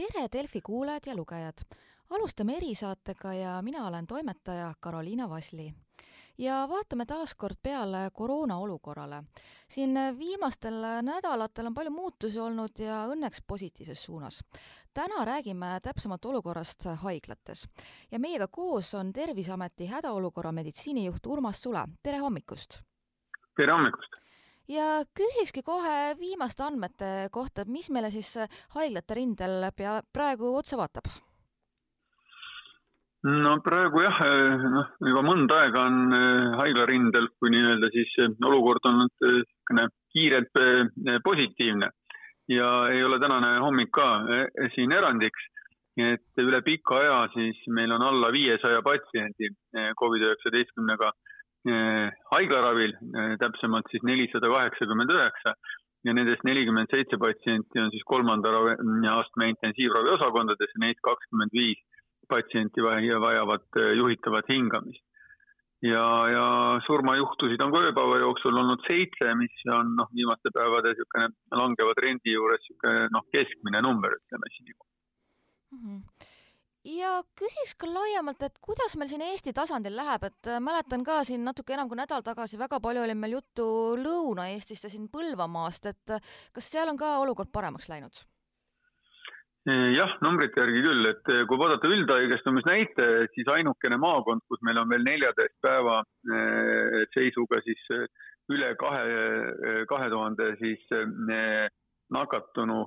tere, Delfi kuulajad ja lugejad! alustame erisaatega ja mina olen toimetaja Karoliina Vasli. ja vaatame taas kord peale koroona olukorrale. siin viimastel nädalatel on palju muutusi olnud ja õnneks positiivses suunas. täna räägime täpsemalt olukorrast haiglates ja meiega koos on Terviseameti hädaolukorra meditsiinijuht Urmas Sula, tere hommikust! tere hommikust! Ja küsikski kohe viimaste andmete kohta, mis meile siis haiglate rindel pea, praegu otsa vaatab? no praegu jah, noh juba mõnda aega on eh, haiglarindel, kui nii-öelda siis olukord eh, niisugune kiirelt positiivne ja ei ole tänane hommik ka siin erandiks. et üle pika aja siis meil on alla viiesaja patsiendi Covid üheksateistkümnega haiglaravil, eh, täpsemalt siis nelisada kaheksakümmend üheksa ja nendest nelikümmend seitse patsienti on siis kolmanda astme intensiivravi osakondades ja neist kakskümmend viis patsienti vajavad eh, juhitavat hingamist. ja, ja surmajuhtusid on ka ööpäeva jooksul olnud seitse, mis on noh, viimaste päevade niisugune langeva trendi juures niisugune noh, keskmine number, ütleme siis mm. -hmm ja küsiks ka laiemalt, et kuidas meil siin Eesti tasandil läheb, et äh, mäletan ka siin natuke enam kui nädal tagasi väga palju oli meil juttu Lõuna-Eestist ja siin Põlvamaast, et äh, kas seal on ka olukord paremaks läinud? jah, numbrite järgi küll, et äh, kui vaadata üldhaigestumisnäitajaid, siis ainukene maakond, kus meil on veel neljateist päeva seisuga siis üle kahe, kahe tuhande siis nakatunu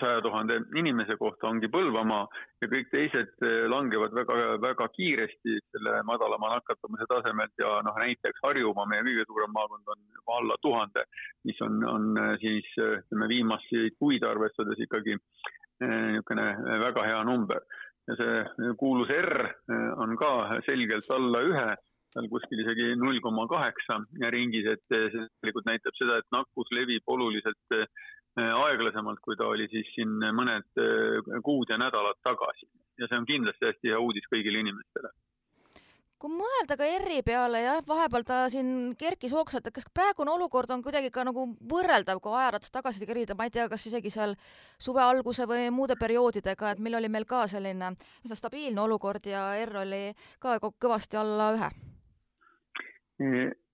saja tuhande inimese kohta ongi Põlvamaa ja kõik teised eh, langevad väga, väga kiiresti selle madalama nakatumise tasemelt ja noh, näiteks Harjumaa, meie kõige suurem maakond on juba alla tuhande, mis on, on eh, siis ütleme viimaseid kuid arvestades ikkagi eh, niisugune väga hea number. ja see kuulus R on ka selgelt alla ühe seal kuskil isegi null koma kaheksa ringis, et see tegelikult näitab seda, et nakkus levib oluliselt aeglasemalt, kui ta oli siis siin mõned äh, kuud ja nädalad tagasi. ja see on kindlasti hästi hea uudis kõigile inimestele. kui mõelda ka ERR-i peale, jah, vahepeal ta siin kerkis hoogsalt, et kas praegune olukord on kuidagi ka nagu võrreldav, kui ajaratas tagasi kerida, ma ei tea, kas isegi seal suve alguse või muude perioodidega, et meil oli meil ka selline üsna stabiilne olukord ja ERR oli ka kõvasti alla ühe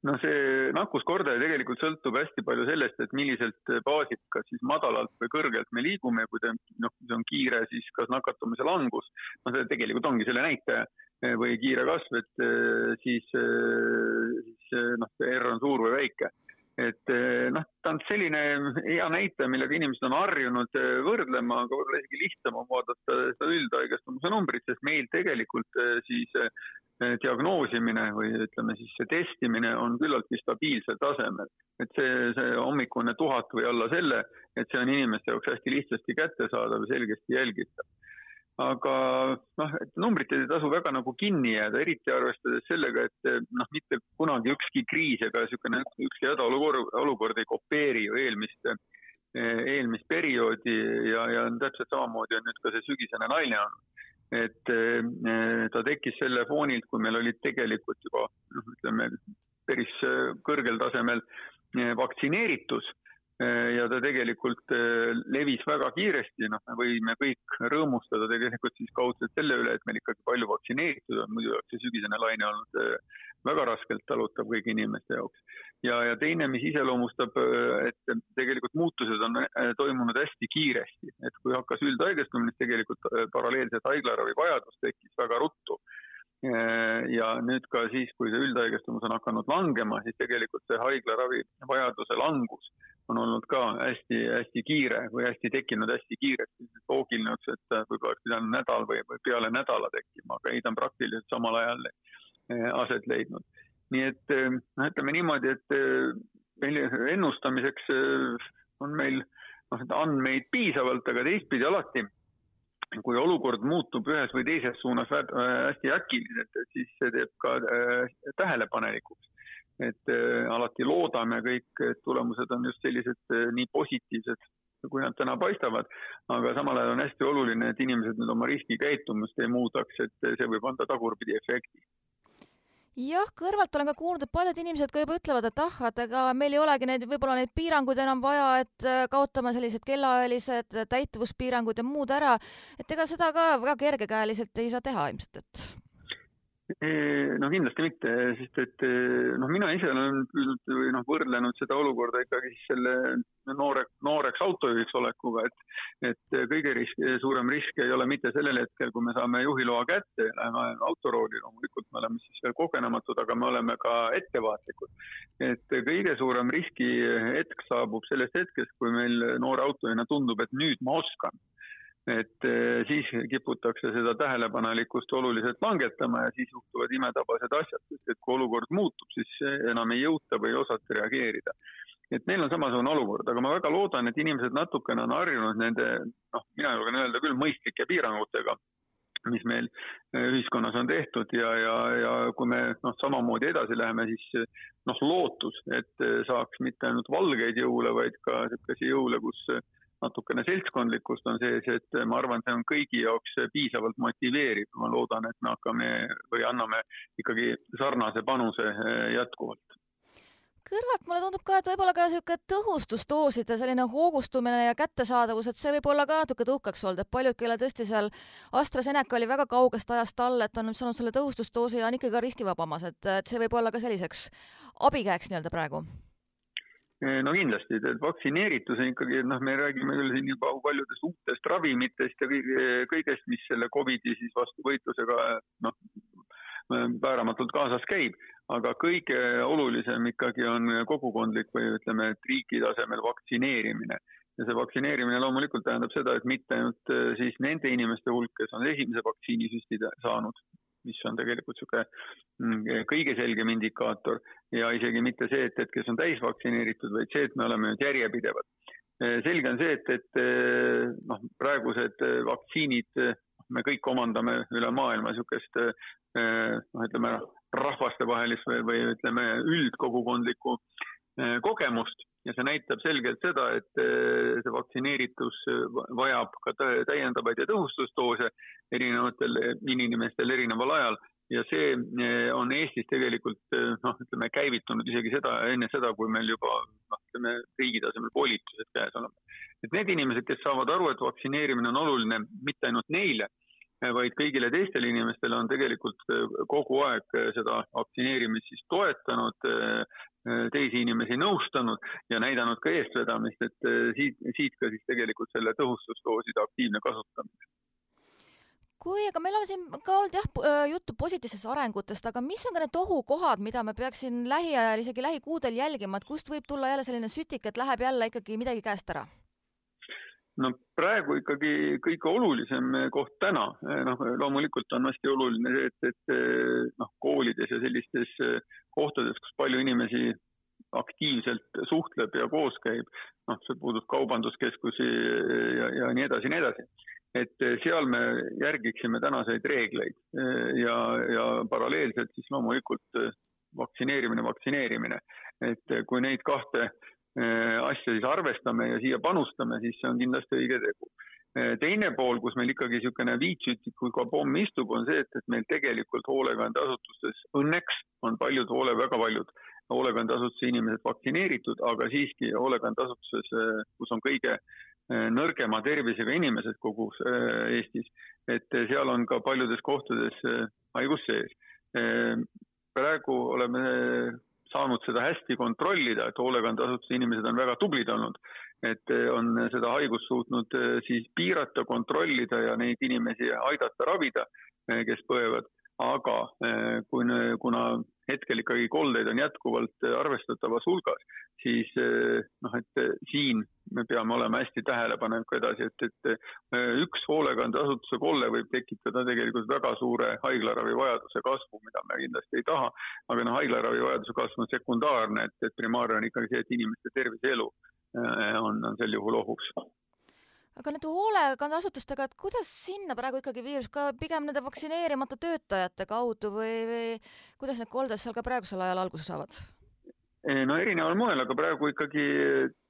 no see nakkuskordaja tegelikult sõltub hästi palju sellest, et milliselt baasilt, kas siis madalalt või kõrgelt me liigume kui ta noh, see on kiire, siis kas nakatumise langus, no see tegelikult ongi selle näitaja eh, või kiire kasv, et eh, siis, eh, siis noh, see R on suur või väike. Et noh, ta on selline hea näitaja, millega inimesed on harjunud võrdlema, aga võib-olla isegi lihtsam on vaadata seda üldhaigestumise numbrit, sest meil tegelikult siis Eh, diagnoosimine või ütleme siis see testimine on küllaltki stabiilsel tasemel. et see, see hommikune tuhat või alla selle, et see on inimeste jaoks hästi lihtsasti kättesaadav ja selgesti jälgitav. Aga noh, et numbritele ei tasu väga nagu kinni jääda, eriti arvestades sellega, et noh, mitte kunagi ükski kriis ega niisugune ükski hädaolukord, olukord ei kopeeri ju eelmist eelmist perioodi ja, ja täpselt samamoodi on nüüd ka see sügisene naine olnud et eh, ta tekkis selle foonilt, kui meil olid tegelikult juba noh, ütleme päris eh, kõrgel tasemel eh, vaktsineeritus ja ta tegelikult levis väga kiiresti, noh, me võime kõik rõõmustada tegelikult siis kaudselt selle üle, et meil ikkagi palju vaktsineeritud on, muidu oleks see sügisene laine olnud väga raskelt talutav kõigi inimeste jaoks. Ja, ja teine, mis iseloomustab, et tegelikult muutused on toimunud hästi kiiresti, et kui hakkas üldhaigestumine, siis tegelikult paralleelselt haiglaravi vajadus tekkis väga ruttu. Äh, ja nüüd ka siis, kui see üldhaigestumus on hakanud langema, siis tegelikult see haiglaravi vajaduse langus on olnud ka hästi-hästi kiire või hästi tekkinud hästi kiiresti. loogiline oleks, et võib-olla oleks pidanud nädal või, või peale nädala tekkima, aga ei, ta on praktiliselt samal ajal aset leidnud nii et eh, noh, ütleme niimoodi, et ennustamiseks on meil noh, andmeid piisavalt, aga teistpidi alati, kui olukord muutub ühes või teises suunas hästi äkiliselt, siis see teeb ka tähelepanelikuks. et alati loodame kõik, et tulemused on just sellised nii positiivsed, kui nad täna paistavad, aga samal ajal on hästi oluline, et inimesed nüüd oma riskikäitumist ei muudaks, et see võib anda tagurpidi efekti jah, kõrvalt olen ka kuulnud, et paljud inimesed ka juba ütlevad, et ah, et ega meil ei olegi neid, võib-olla neid piiranguid enam vaja, et äh, kaotame sellised kellaajalised täituvuspiirangud ja muud ära, et ega seda ka väga kergekäeliselt ei saa teha ilmselt, et no kindlasti mitte, sest et noh, mina ise olen või noh, võrdlenud seda olukorda ikkagi siis selle noore, nooreks autojuhiks olekuga, et, et kõige risk, suurem risk ei ole mitte sellel hetkel, kui me saame juhiloa kätte ja läheme autorooli, loomulikult me oleme siis veel kogenematud, aga me oleme ka ettevaatlikud. et kõige suurem riskihetk saabub sellest hetkest, kui meil noore autojuhina tundub, et nüüd ma oskan et eh, siis kiputakse seda tähelepanelikkust oluliselt langetama ja siis juhtuvad imetabased asjad, sest et kui olukord muutub, siis enam ei jõuta või ei osata reageerida. et neil on samasugune olukord, aga ma väga loodan, et inimesed natukene on harjunud nende, noh, mina julgen öelda küll mõistlike piirangutega, mis meil eh, ühiskonnas on tehtud ja, ja, ja kui me noh, samamoodi edasi läheme, siis noh, lootus, et saaks mitte ainult valgeid jõule, vaid ka niisuguseid jõule, kus natukene seltskondlikkust on sees, et ma arvan, see on kõigi jaoks piisavalt motiveeriv. ma loodan, et me hakkame või anname ikkagi sarnase panuse eh, jätkuvalt kõrvalt mulle tundub ka, et võib-olla ka niisugune tõhustusdooside selline hoogustumine ja kättesaadavus, et see võib olla ka natuke tõukaks olnud, et paljud, kellel tõesti seal AstraZeneca oli väga kaugest ajast all, et on nüüd saanud selle tõhustusdoosi ja on ikkagi ka riskivabamas, et, et see võib olla ka selliseks abikäeks nii-öelda praegu no kindlasti, et vaktsineeritus on ikkagi, noh, me räägime küll siin juba paljudest uutest ravimitest ja kõigest, mis selle Covidi siis vastu võitlusega noh, vääramatult kaasas käib, aga kõige olulisem ikkagi on kogukondlik või ütleme, et riigi tasemel vaktsineerimine. ja see vaktsineerimine loomulikult tähendab seda, et mitte ainult eh, siis nende inimeste hulk, kes on esimese vaktsiinisüsti saanud, mis on tegelikult niisugune mm, kõige selgem indikaator ja isegi mitte see, et, et kes on täisvaktsineeritud, vaid see, et me oleme nüüd järjepidevad. selge on see, et, et noh, praegused vaktsiinid, me kõik omandame üle maailma niisugust noh, ütleme rahvastevahelist või, või ütleme üldkogukondlikku kogemust ja see näitab selgelt seda, et eh, see vaktsineeritus vajab ka täiendavaid ja tõhustusdoose erinevatel inimestel erineval ajal ja see eh, on Eestis tegelikult eh, noh, ütleme käivitunud isegi seda, enne seda, kui meil juba noh, ütleme riigi tasemel volitused käes olema. et need inimesed, kes saavad aru, et vaktsineerimine on oluline mitte ainult neile, vaid kõigile teistele inimestele on tegelikult kogu aeg seda vaktsineerimist siis toetanud, teisi inimesi nõustanud ja näidanud ka eestvedamist, et äh, siit, siit ka siis tegelikult selle tõhustusdooside aktiivne kasutamine kui, aga meil on siin ka olnud jah äh, juttu positiivsest arengutest, aga mis on ka need ohukohad, mida me peaksin lähiajal, isegi lähikuudel jälgima, et kust võib tulla jälle selline sütik, et läheb jälle ikkagi midagi käest ära? No praegu ikkagi kõige olulisem koht täna, noh, loomulikult on hästi oluline see, et, et noh, koolides ja sellistes kohtades, kus palju inimesi aktiivselt suhtleb ja koos käib, noh, see puudutab kaubanduskeskusi ja, ja nii edasi, nii edasi. et seal me järgiksime tänaseid reegleid ja, ja paralleelselt siis loomulikult vaktsineerimine, vaktsineerimine. et kui neid kahte asja siis arvestame ja siia panustame, siis see on kindlasti õige tegu teine pool, kus meil ikkagi niisugune viitsütikuga pomm istub, on see, et, et meil tegelikult hoolekandeasutustes õnneks on paljud hoole, väga paljud hoolekandeasutuse inimesed vaktsineeritud, aga siiski hoolekandeasutuses, kus on kõige nõrgema tervisega inimesed kogu Eestis, et seal on ka paljudes kohtades haigus sees. praegu oleme saanud seda hästi kontrollida, et hoolekandeasutuse inimesed on väga tublid olnud, et on seda haigust suutnud siis piirata, kontrollida ja neid inimesi aidata ravida, kes põevad. Aga eh, kui, kuna hetkel ikkagi koldeid on jätkuvalt eh, arvestatavas hulgas, siis eh, noh, et siin me peame olema hästi tähelepanelik edasi, et, et üks hoolekandeasutuse kolle võib tekitada tegelikult väga suure haiglaravi vajaduse kasvu, mida me kindlasti ei taha. aga noh, haiglaravi vajaduse kasv on sekundaarne, et, et primaarne on ikkagi see, et inimeste tervis ja elu on, on sel juhul ohuks aga nende hoolekandeasutustega, et kuidas sinna praegu ikkagi viirus ka pigem nende vaktsineerimata töötajate kaudu või, või kuidas need kolded seal ka praegusel ajal alguse saavad? No erineval moel, aga praegu ikkagi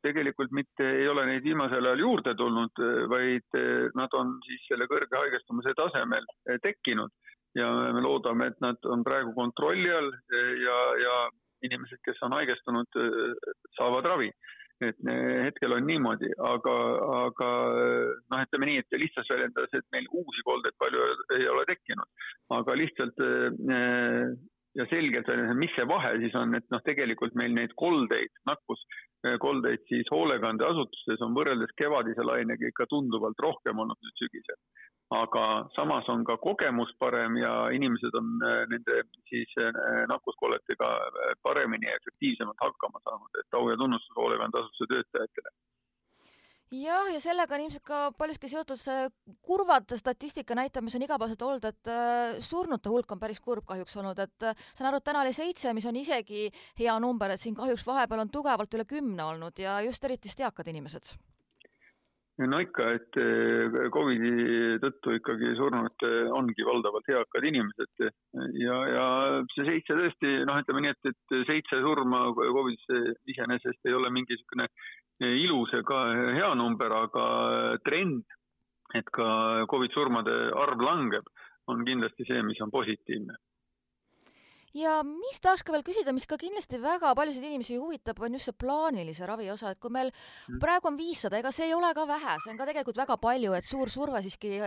tegelikult mitte ei ole neid viimasel ajal juurde tulnud, vaid nad on siis selle kõrge haigestumise tasemel tekkinud. Ja me loodame, et nad on praegu kontrolli all ja, ja inimesed, kes on haigestunud, saavad ravi. Et hetkel on niimoodi, aga, aga noh, ütleme nii, et lihtsalt väljendas, et meil uusi koldeid palju ei ole tekkinud, aga lihtsalt ja selgelt mis see vahe siis on, et noh, tegelikult meil neid koldeid, nakkuskoldeid siis hoolekandeasutustes on võrreldes kevadise lainega ikka tunduvalt rohkem olnud nüüd sügisel. Aga samas on ka kogemus parem ja inimesed on äh, nende siis äh, nakkuskolletega äh, paremini ja efektiivsemalt hakkama saanud, et au ja tunnustus hoolekandeasutuse töötajatele jah, ja sellega on ilmselt ka paljuski seotud see kurvad statistika näitaja, mis on igapäevaselt olnud, et surnute hulk on päris kurb kahjuks olnud, et saan aru, et täna oli seitse, mis on isegi hea number, et siin kahjuks vahepeal on tugevalt üle kümne olnud ja just eriti eakad inimesed no ikka, et eh, Covidi tõttu ikkagi surnud eh, ongi valdavalt eakad inimesed ja, ja see seitse tõesti, noh, ütleme nii, et, et seitse surma Covidisse iseenesest ei ole mingi niisugune eh, ilus ega hea number, aga trend, et ka Covid surmade arv langeb, on kindlasti see, mis on positiivne ja mis tahaks ka veel küsida, mis ka kindlasti väga paljusid inimesi huvitab, on just see plaanilise ravi osa, et kui meil mm. praegu on viissada, ega see ei ole ka vähe, see on ka tegelikult väga palju, et suur surve siiski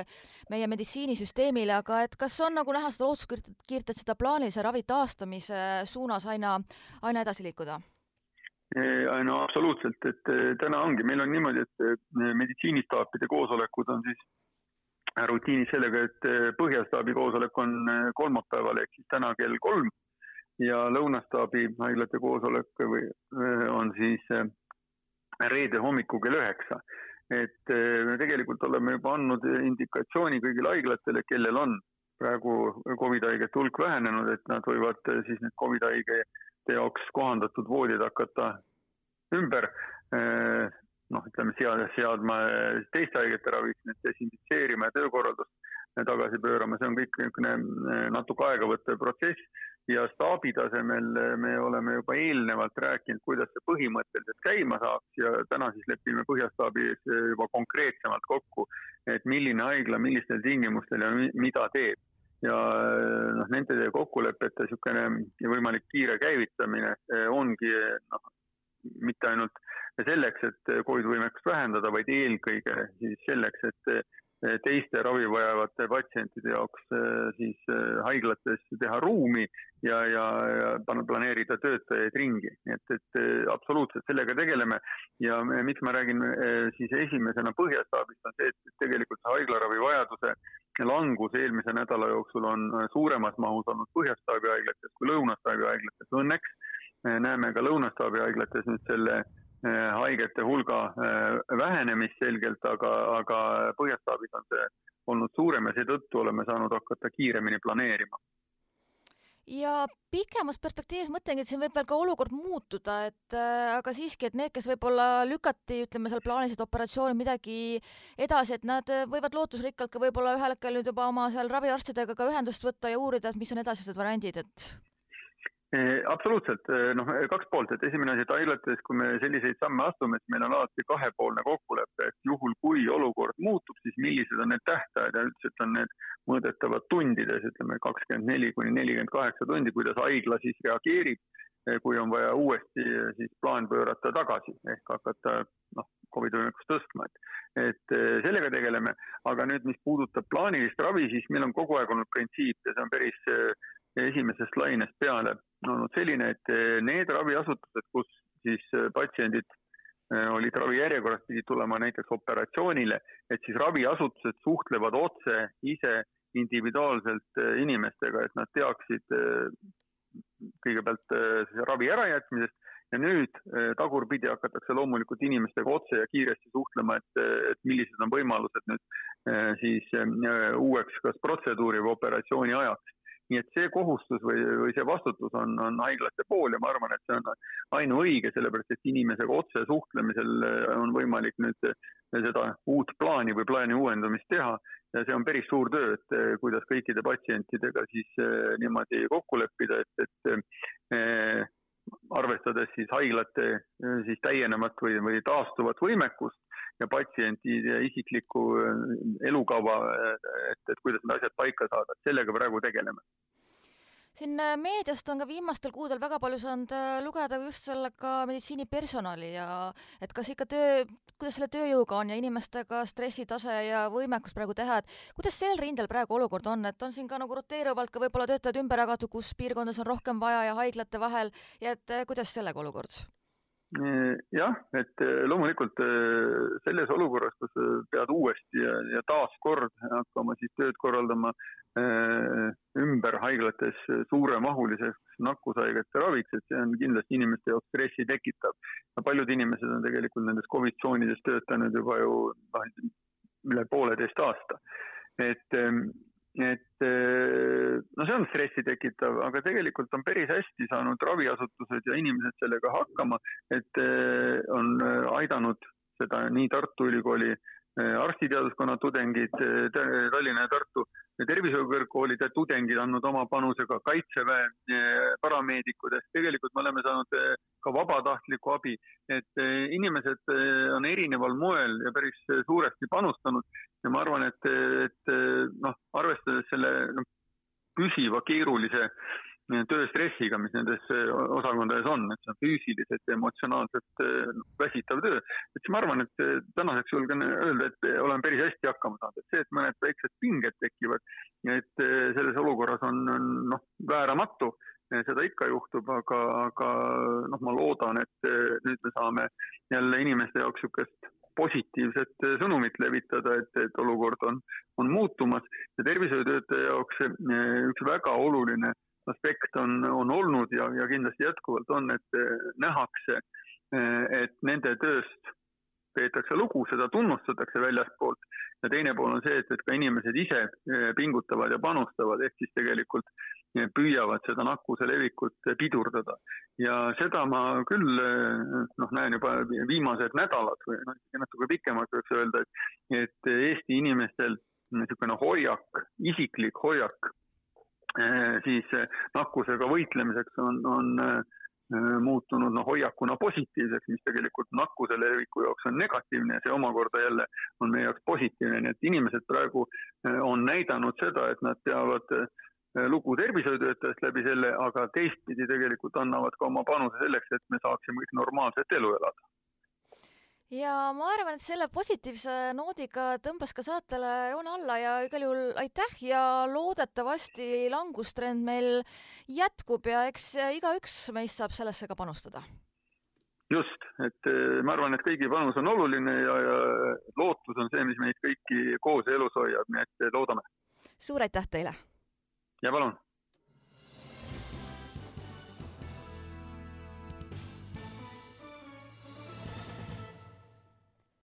meie meditsiinisüsteemile, aga et kas on nagu näha seda lootuskiirt, et seda plaanilise ravi taastamise suunas aina, aina edasi liikuda? no absoluutselt, et täna ongi, meil on niimoodi, et meditsiinistaapide koosolekud on siis rutiinis sellega, et eh, Põhjastaabi koosolek on eh, kolmapäeval ehk siis täna kell kolm ja Lõunastaabi haiglate koosolek või eh, on siis reede hommikul kell üheksa. et me tegelikult oleme juba andnud indikatsiooni kõigile haiglatele, kellel on praegu Covid haigete hulk vähenenud, et nad võivad siis need Covid haigete jaoks kohandatud voodid hakata ümber noh, ütleme sead-, seadma teiste haigete raviks, nüüd desinfitseerima ja töökorraldust tagasi pöörama, see on kõik niisugune eh, natuke aega võttev protsess. Ja staabi tasemel eh, me oleme juba eelnevalt rääkinud, kuidas see põhimõtteliselt käima saaks ja täna siis lepime Põhjastaabis eh, juba konkreetsemalt kokku, et milline haigla millistel tingimustel ja mida teeb. Ja noh, nende kokkulepete niisugune võimalik kiire käivitamine ongi noh, mitte ainult selleks, et Covid võimekust vähendada, vaid eelkõige siis selleks, et teiste ravi vajavate patsientide jaoks siis haiglates teha ruumi ja, ja, ja planeerida töötajaid ringi, nii et, et absoluutselt sellega tegeleme. ja miks ma räägin siis esimesena Põhjastaabist, on see, et tegelikult see haiglaravi vajaduse langus eelmise nädala jooksul on suuremas mahus olnud Põhjastaabi haiglates kui Lõunastaabi haiglates, õnneks näeme ka Lõunastaabi haiglates nüüd selle äh, haigete hulga äh, vähenemist selgelt, aga, aga Põhjastaabis on see olnud suurem ja seetõttu oleme saanud hakata kiiremini planeerima. Ja pikemas perspektiivis mõtlengi, et siin võib veel ka olukord muutuda, et äh, aga siiski, et need, kes võib-olla lükati, ütleme seal plaanilised operatsioonid midagi edasi, et nad võivad lootusrikkalt ka võib-olla ühel hetkel nüüd juba oma seal raviarstidega ka ühendust võtta ja uurida, et mis on edasised variandid, et absoluutselt, noh, kaks poolt, et esimene asi, et haiglates, kui me selliseid samme astume, siis meil on alati kahepoolne kokkulepe, et juhul, kui olukord muutub, siis millised on need tähtajad. Ja üldiselt on need mõõdetavad tundides, ütleme kakskümmend neli kuni nelikümmend kaheksa tundi, kuidas haigla siis reageerib, kui on vaja uuesti siis plaan pöörata tagasi ehk hakata noh, Covidi võimekust tõstma, et, et sellega tegeleme, aga nüüd, mis puudutab plaanilist ravi, siis meil on kogu aeg olnud printsiip ja see on päris esimesest lainest peale olnud selline, et eh, need raviasutused, kus siis eh, patsiendid eh, olid ravijärjekorras, pidid tulema näiteks operatsioonile, et siis raviasutused suhtlevad otse ise individuaalselt inimestega, et nad teaksid kõigepealt ravi ärajätmisest ja nüüd tagurpidi hakatakse loomulikult inimestega otse ja kiiresti suhtlema, et, et millised on võimalused nüüd siis uueks kas protseduuri või operatsiooni ajaks nii et see kohustus või, või see vastutus on, on haiglate pool ja ma arvan, et see on ainuõige, sellepärast et inimesega otse suhtlemisel on võimalik nüüd seda uut plaani või plaani uuendamist teha. Ja see on päris suur töö, et kuidas kõikide patsientidega siis niimoodi kokku leppida, et, et arvestades siis haiglate siis täienevat või, või taastuvat võimekust ja patsientide isiklikku elukava et, et kuidas need asjad paika saada, et sellega praegu tegeleme siin äh, meediast on ka viimastel kuudel väga palju saanud äh, lugeda just sellega meditsiinipersonali ja et kas ikka töö, kuidas selle tööjõuga on ja inimestega stressitase ja võimekus praegu teha, et kuidas sel rindel praegu olukord on, et on siin ka nagu roteeruvalt ka võib-olla töötajad ümber jagatud, kus piirkondades on rohkem vaja ja haiglate vahel ja et äh, kuidas sellega olukord? Jah, et loomulikult selles olukorras, kus pead uuesti ja, ja taaskord hakkama siis tööd korraldama Äh, ümber haiglates suuremahuliseks nakkushaigete raviks, et see on kindlasti inimeste jaoks stressi tekitav. paljud inimesed on tegelikult nendes Covid tsoonides töötanud juba ju noh, üle pooleteist aasta. et, ähm, et äh, no see on stressi tekitav, aga tegelikult on päris hästi saanud raviasutused ja inimesed sellega hakkama, et äh, on aidanud seda nii Tartu Ülikooli arstiteaduskonna tudengid, Tallinna ja Tartu tervishoiukõrgkoolide tudengid andnud oma panuse, ka kaitseväe eh, parameedikud, ehk tegelikult me oleme saanud eh, ka vabatahtlikku abi, et eh, inimesed on erineval moel ja päris suuresti panustanud. Ja ma arvan, et, et noh, arvestades selle noh, püsiva keerulise tööstressiga, mis nendes osakondades on, et see on füüsiliselt ja emotsionaalselt väsitav töö. et siis ma arvan, et tänaseks julgen öelda, et olen päris hästi hakkama saanud, et see, et mõned väiksed pinged tekivad, et selles olukorras on, on noh, vääramatu, seda ikka juhtub, aga, aga noh, ma loodan, et nüüd me saame jälle inimeste jaoks niisugust positiivset sõnumit levitada, et, et olukord on, on muutumas ja tervishoiutöötaja jaoks üks väga oluline aspekt on, on olnud ja, ja kindlasti jätkuvalt on, et eh, nähakse, eh, et nende tööst peetakse lugu, seda tunnustatakse väljastpoolt ja teine pool on see, et, et ka inimesed ise eh, pingutavad ja panustavad, ehk siis tegelikult püüavad seda nakkuse levikut pidurdada. ja seda ma küll noh, näen juba viimased nädalad või noh, natuke pikemalt võiks öelda, et, et Eesti inimestel niisugune hoiak, isiklik hoiak Eh, siis eh, nakkusega võitlemiseks on, on eh, muutunud noh, hoiakuna positiivseks, mis tegelikult nakkuse leviku jaoks on negatiivne ja see omakorda jälle on meie jaoks positiivne, nii et inimesed praegu on näidanud seda, et nad peavad lugu tervishoiutöötajast läbi selle, aga teistpidi tegelikult annavad ka oma panuse selleks, et me saaksime kõik normaalset elu elada ja ma arvan, et selle positiivse noodiga tõmbas ka saatele joone alla ja igal juhul aitäh ja loodetavasti langustrend meil jätkub ja eks igaüks meist saab sellesse ka panustada. just, et eh, ma arvan, et kõigi panus on oluline ja, ja lootus on see, mis meid kõiki koos elus hoiab, nii et loodame. suur aitäh teile! ja palun